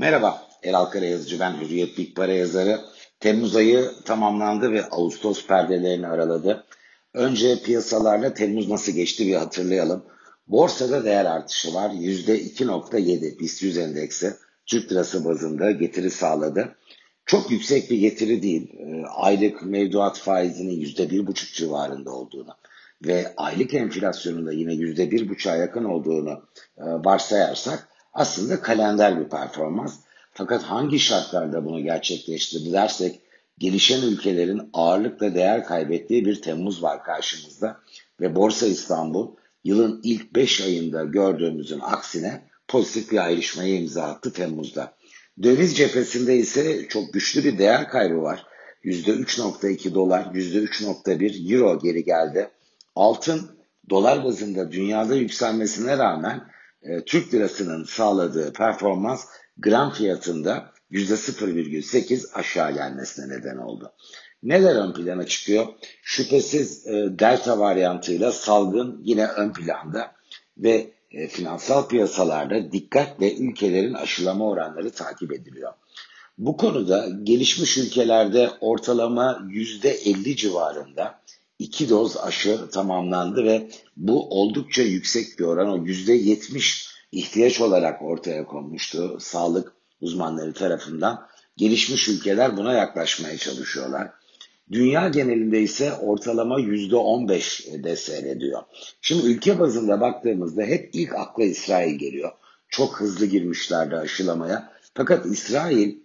Merhaba, Eral Karayazıcı ben Hürriyet Big Para yazarı. Temmuz ayı tamamlandı ve Ağustos perdelerini araladı. Önce piyasalarla Temmuz nasıl geçti bir hatırlayalım. Borsada değer artışı var. %2.7 BIST 100 endeksi Türk lirası bazında getiri sağladı. Çok yüksek bir getiri değil. Ee, aylık mevduat faizinin %1.5 civarında olduğunu ve aylık enflasyonun da yine %1.5'a yakın olduğunu e, varsayarsak aslında kalender bir performans. Fakat hangi şartlarda bunu gerçekleştirdi dersek gelişen ülkelerin ağırlıkla değer kaybettiği bir Temmuz var karşımızda ve Borsa İstanbul yılın ilk 5 ayında gördüğümüzün aksine pozitif bir ayrışmaya imza attı Temmuz'da. Döviz cephesinde ise çok güçlü bir değer kaybı var. %3.2 dolar, %3.1 euro geri geldi. Altın dolar bazında dünyada yükselmesine rağmen e, Türk lirasının sağladığı performans gram fiyatında %0,8 aşağı gelmesine neden oldu. Neler ön plana çıkıyor? Şüphesiz e, delta varyantıyla salgın yine ön planda ve e, finansal piyasalarda dikkatle ülkelerin aşılama oranları takip ediliyor. Bu konuda gelişmiş ülkelerde ortalama %50 civarında iki doz aşı tamamlandı ve bu oldukça yüksek bir oran. O %70 ihtiyaç olarak ortaya konmuştu sağlık uzmanları tarafından. Gelişmiş ülkeler buna yaklaşmaya çalışıyorlar. Dünya genelinde ise ortalama %15 de seyrediyor. Şimdi ülke bazında baktığımızda hep ilk akla İsrail geliyor. Çok hızlı girmişlerdi aşılamaya. Fakat İsrail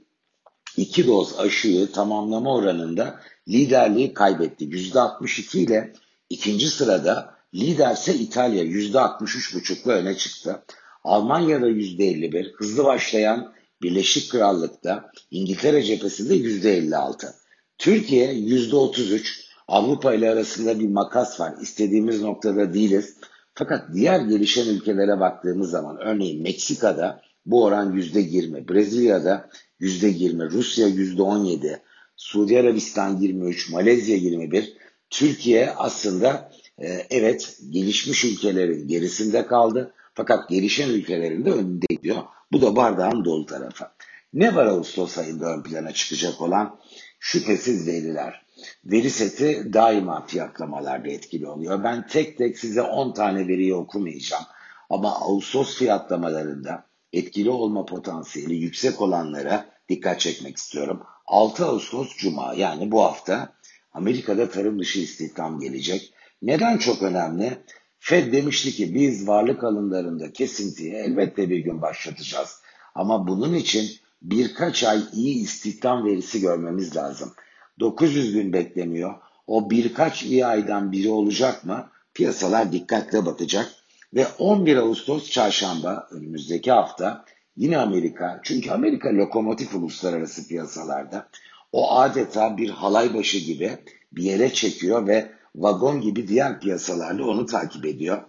iki doz aşıyı tamamlama oranında liderliği kaybetti. %62 ile ikinci sırada liderse İtalya %63,5'la öne çıktı. Almanya'da %51, hızlı başlayan Birleşik Krallık'ta İngiltere cephesinde %56. Türkiye %33, Avrupa ile arasında bir makas var. İstediğimiz noktada değiliz. Fakat diğer gelişen ülkelere baktığımız zaman örneğin Meksika'da bu oran %20, Brezilya'da %20, Rusya %17, Suudi Arabistan 23, Malezya 21. Türkiye aslında e, evet gelişmiş ülkelerin gerisinde kaldı fakat gelişen ülkelerin de önünde gidiyor. Bu da bardağın dolu tarafı. Ne var Ağustos ayında ön plana çıkacak olan? Şüphesiz veriler. Veri seti daima fiyatlamalarda etkili oluyor. Ben tek tek size 10 tane veriyi okumayacağım. Ama Ağustos fiyatlamalarında etkili olma potansiyeli yüksek olanlara dikkat çekmek istiyorum. 6 Ağustos Cuma yani bu hafta Amerika'da tarım dışı istihdam gelecek. Neden çok önemli? Fed demişti ki biz varlık alımlarında kesintiyi elbette bir gün başlatacağız. Ama bunun için birkaç ay iyi istihdam verisi görmemiz lazım. 900 gün bekleniyor. O birkaç iyi aydan biri olacak mı? Piyasalar dikkatle bakacak. Ve 11 Ağustos çarşamba önümüzdeki hafta Yine Amerika, çünkü Amerika lokomotif uluslararası piyasalarda o adeta bir halay başı gibi bir yere çekiyor ve vagon gibi diğer piyasalarla onu takip ediyor.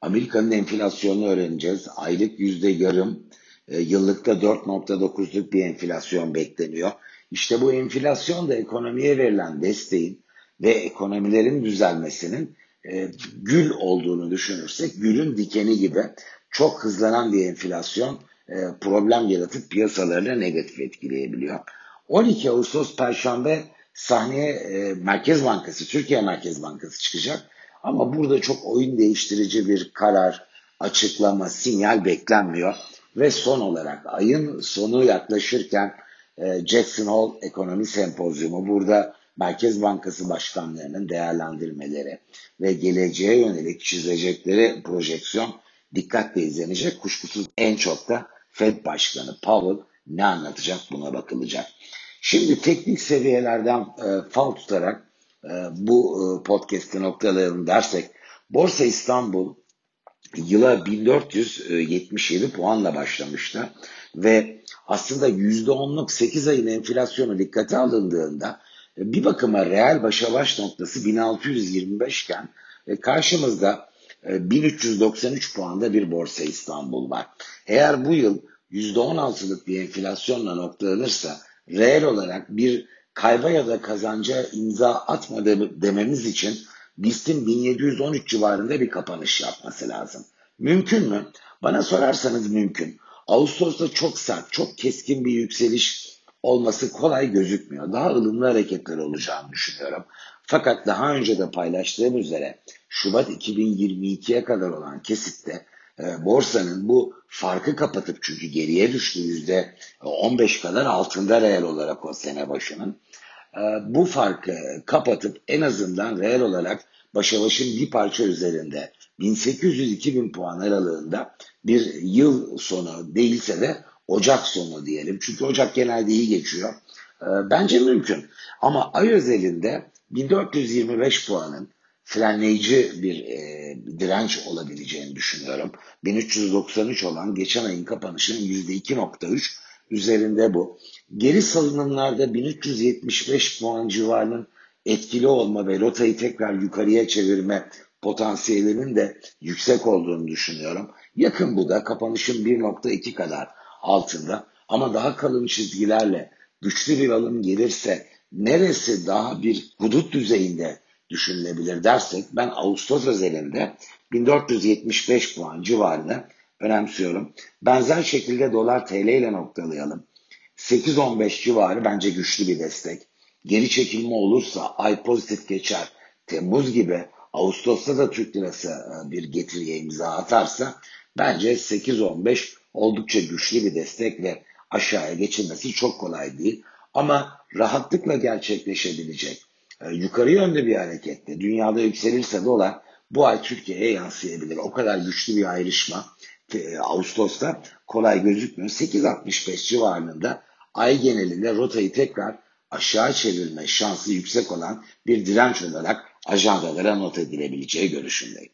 Amerika'nın enflasyonunu öğreneceğiz. Aylık yüzde yarım, e, yıllıkta 4.9'luk bir enflasyon bekleniyor. İşte bu enflasyon da ekonomiye verilen desteğin ve ekonomilerin düzelmesinin e, gül olduğunu düşünürsek gülün dikeni gibi çok hızlanan bir enflasyon e, problem yaratıp piyasalarını negatif etkileyebiliyor. 12 Ağustos Perşembe sahneye e, Merkez Bankası, Türkiye Merkez Bankası çıkacak. Ama burada çok oyun değiştirici bir karar, açıklama, sinyal beklenmiyor. Ve son olarak ayın sonu yaklaşırken e, Jackson Hole Ekonomi Sempozyumu burada Merkez Bankası başkanlarının değerlendirmeleri ve geleceğe yönelik çizecekleri projeksiyon dikkatle izlenecek. Kuşkusuz en çok da Fed Başkanı Powell ne anlatacak buna bakılacak. Şimdi teknik seviyelerden e, fal tutarak e, bu e, podcast'i noktalayalım dersek Borsa İstanbul yıla 1477 puanla başlamıştı ve aslında %10'luk 8 ayın enflasyonu dikkate alındığında bir bakıma reel başa baş noktası 1625 iken e, karşımızda 1393 ee, puanda bir borsa İstanbul var. Eğer bu yıl %16'lık bir enflasyonla noktalanırsa reel olarak bir kayba ya da kazanca imza atmadı dememiz için BIST'in 1713 civarında bir kapanış yapması lazım. Mümkün mü? Bana sorarsanız mümkün. Ağustos'ta çok sert, çok keskin bir yükseliş olması kolay gözükmüyor. Daha ılımlı hareketler olacağını düşünüyorum. Fakat daha önce de paylaştığım üzere Şubat 2022'ye kadar olan kesitte e, borsanın bu farkı kapatıp çünkü geriye düştü yüzde 15 kadar altında reel olarak o sene başının. E, bu farkı kapatıp en azından reel olarak başa başın bir parça üzerinde 1800-2000 puan aralığında bir yıl sonu değilse de Ocak sonu diyelim. Çünkü Ocak genelde iyi geçiyor. E, bence mümkün. Ama ay özelinde 1425 puanın frenleyici bir e, direnç olabileceğini düşünüyorum. 1393 olan geçen ayın kapanışının %2.3 üzerinde bu. Geri salınımlarda 1375 puan civarının etkili olma ve rotayı tekrar yukarıya çevirme potansiyelinin de yüksek olduğunu düşünüyorum. Yakın bu da kapanışın 1.2 kadar altında ama daha kalın çizgilerle güçlü bir alım gelirse neresi daha bir hudut düzeyinde düşünülebilir dersek ben Ağustos özelinde 1475 puan civarını önemsiyorum. Benzer şekilde dolar TL ile noktalayalım. 8.15 civarı bence güçlü bir destek. Geri çekilme olursa ay pozitif geçer. Temmuz gibi Ağustos'ta da Türk lirası e, bir getiriye imza atarsa bence 8.15 oldukça güçlü bir destek ve aşağıya geçilmesi çok kolay değil. Ama rahatlıkla gerçekleşebilecek e, yukarı yönde bir harekette dünyada yükselirse dolar bu ay Türkiye'ye yansıyabilir. O kadar güçlü bir ayrışma e, Ağustos'ta kolay gözükmüyor. 8.65 civarında ay genelinde rotayı tekrar aşağı çevirme şansı yüksek olan bir direnç olarak ajandalara not edilebileceği görüşündeyim.